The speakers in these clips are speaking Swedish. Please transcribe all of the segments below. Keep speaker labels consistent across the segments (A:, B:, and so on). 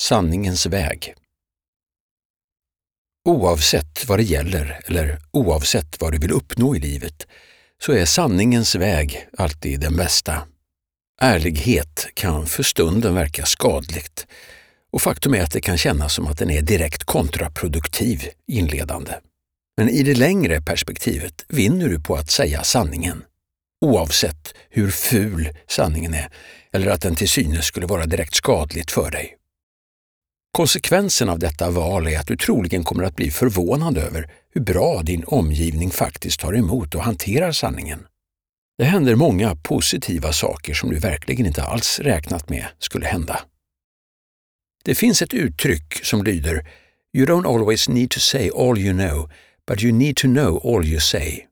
A: Sanningens väg. Oavsett vad det gäller eller oavsett vad du vill uppnå i livet så är sanningens väg alltid den bästa. Ärlighet kan för stunden verka skadligt och faktum är att det kan kännas som att den är direkt kontraproduktiv inledande. Men i det längre perspektivet vinner du på att säga sanningen. Oavsett hur ful sanningen är eller att den till synes skulle vara direkt skadligt för dig. Konsekvensen av detta val är att du troligen kommer att bli förvånad över hur bra din omgivning faktiskt tar emot och hanterar sanningen. Det händer många positiva saker som du verkligen inte alls räknat med skulle hända. Det finns ett uttryck som lyder “You don't always need to say all you know, but you need to know all you say”.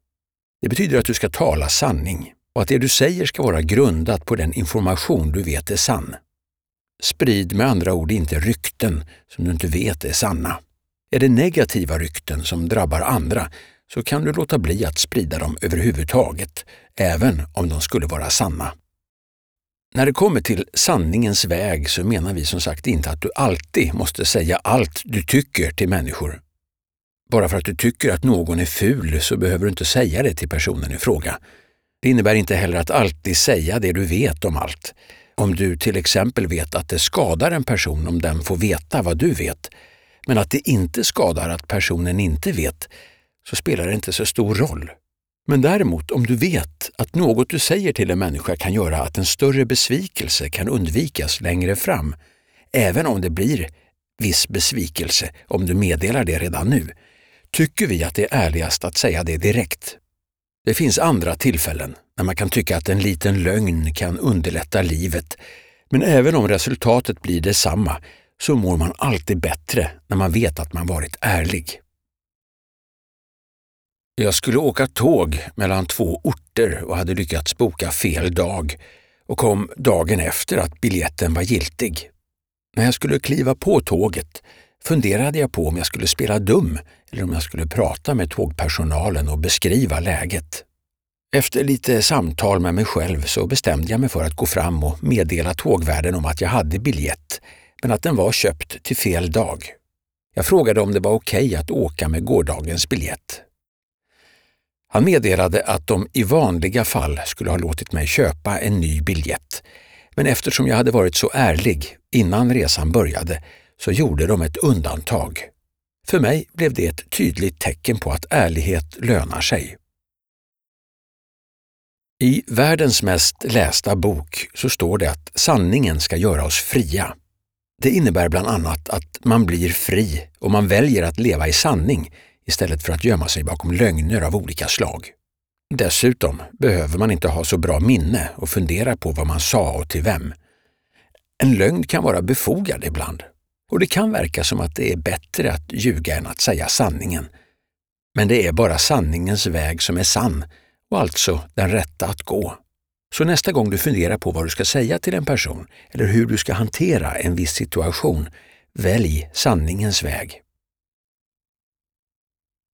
A: Det betyder att du ska tala sanning och att det du säger ska vara grundat på den information du vet är sann. Sprid med andra ord inte rykten som du inte vet är sanna. Är det negativa rykten som drabbar andra så kan du låta bli att sprida dem överhuvudtaget, även om de skulle vara sanna. När det kommer till sanningens väg så menar vi som sagt inte att du alltid måste säga allt du tycker till människor. Bara för att du tycker att någon är ful så behöver du inte säga det till personen i fråga. Det innebär inte heller att alltid säga det du vet om allt. Om du till exempel vet att det skadar en person om den får veta vad du vet, men att det inte skadar att personen inte vet, så spelar det inte så stor roll. Men däremot om du vet att något du säger till en människa kan göra att en större besvikelse kan undvikas längre fram, även om det blir viss besvikelse om du meddelar det redan nu, tycker vi att det är ärligast att säga det direkt. Det finns andra tillfällen när man kan tycka att en liten lögn kan underlätta livet, men även om resultatet blir detsamma så mår man alltid bättre när man vet att man varit ärlig. Jag skulle åka tåg mellan två orter och hade lyckats boka fel dag och kom dagen efter att biljetten var giltig. När jag skulle kliva på tåget funderade jag på om jag skulle spela dum eller om jag skulle prata med tågpersonalen och beskriva läget. Efter lite samtal med mig själv så bestämde jag mig för att gå fram och meddela tågvärden om att jag hade biljett, men att den var köpt till fel dag. Jag frågade om det var okej okay att åka med gårdagens biljett. Han meddelade att de i vanliga fall skulle ha låtit mig köpa en ny biljett, men eftersom jag hade varit så ärlig innan resan började så gjorde de ett undantag. För mig blev det ett tydligt tecken på att ärlighet lönar sig. I världens mest lästa bok så står det att sanningen ska göra oss fria. Det innebär bland annat att man blir fri och man väljer att leva i sanning istället för att gömma sig bakom lögner av olika slag. Dessutom behöver man inte ha så bra minne och fundera på vad man sa och till vem. En lögn kan vara befogad ibland och det kan verka som att det är bättre att ljuga än att säga sanningen. Men det är bara sanningens väg som är sann och alltså den rätta att gå. Så nästa gång du funderar på vad du ska säga till en person eller hur du ska hantera en viss situation, välj sanningens väg.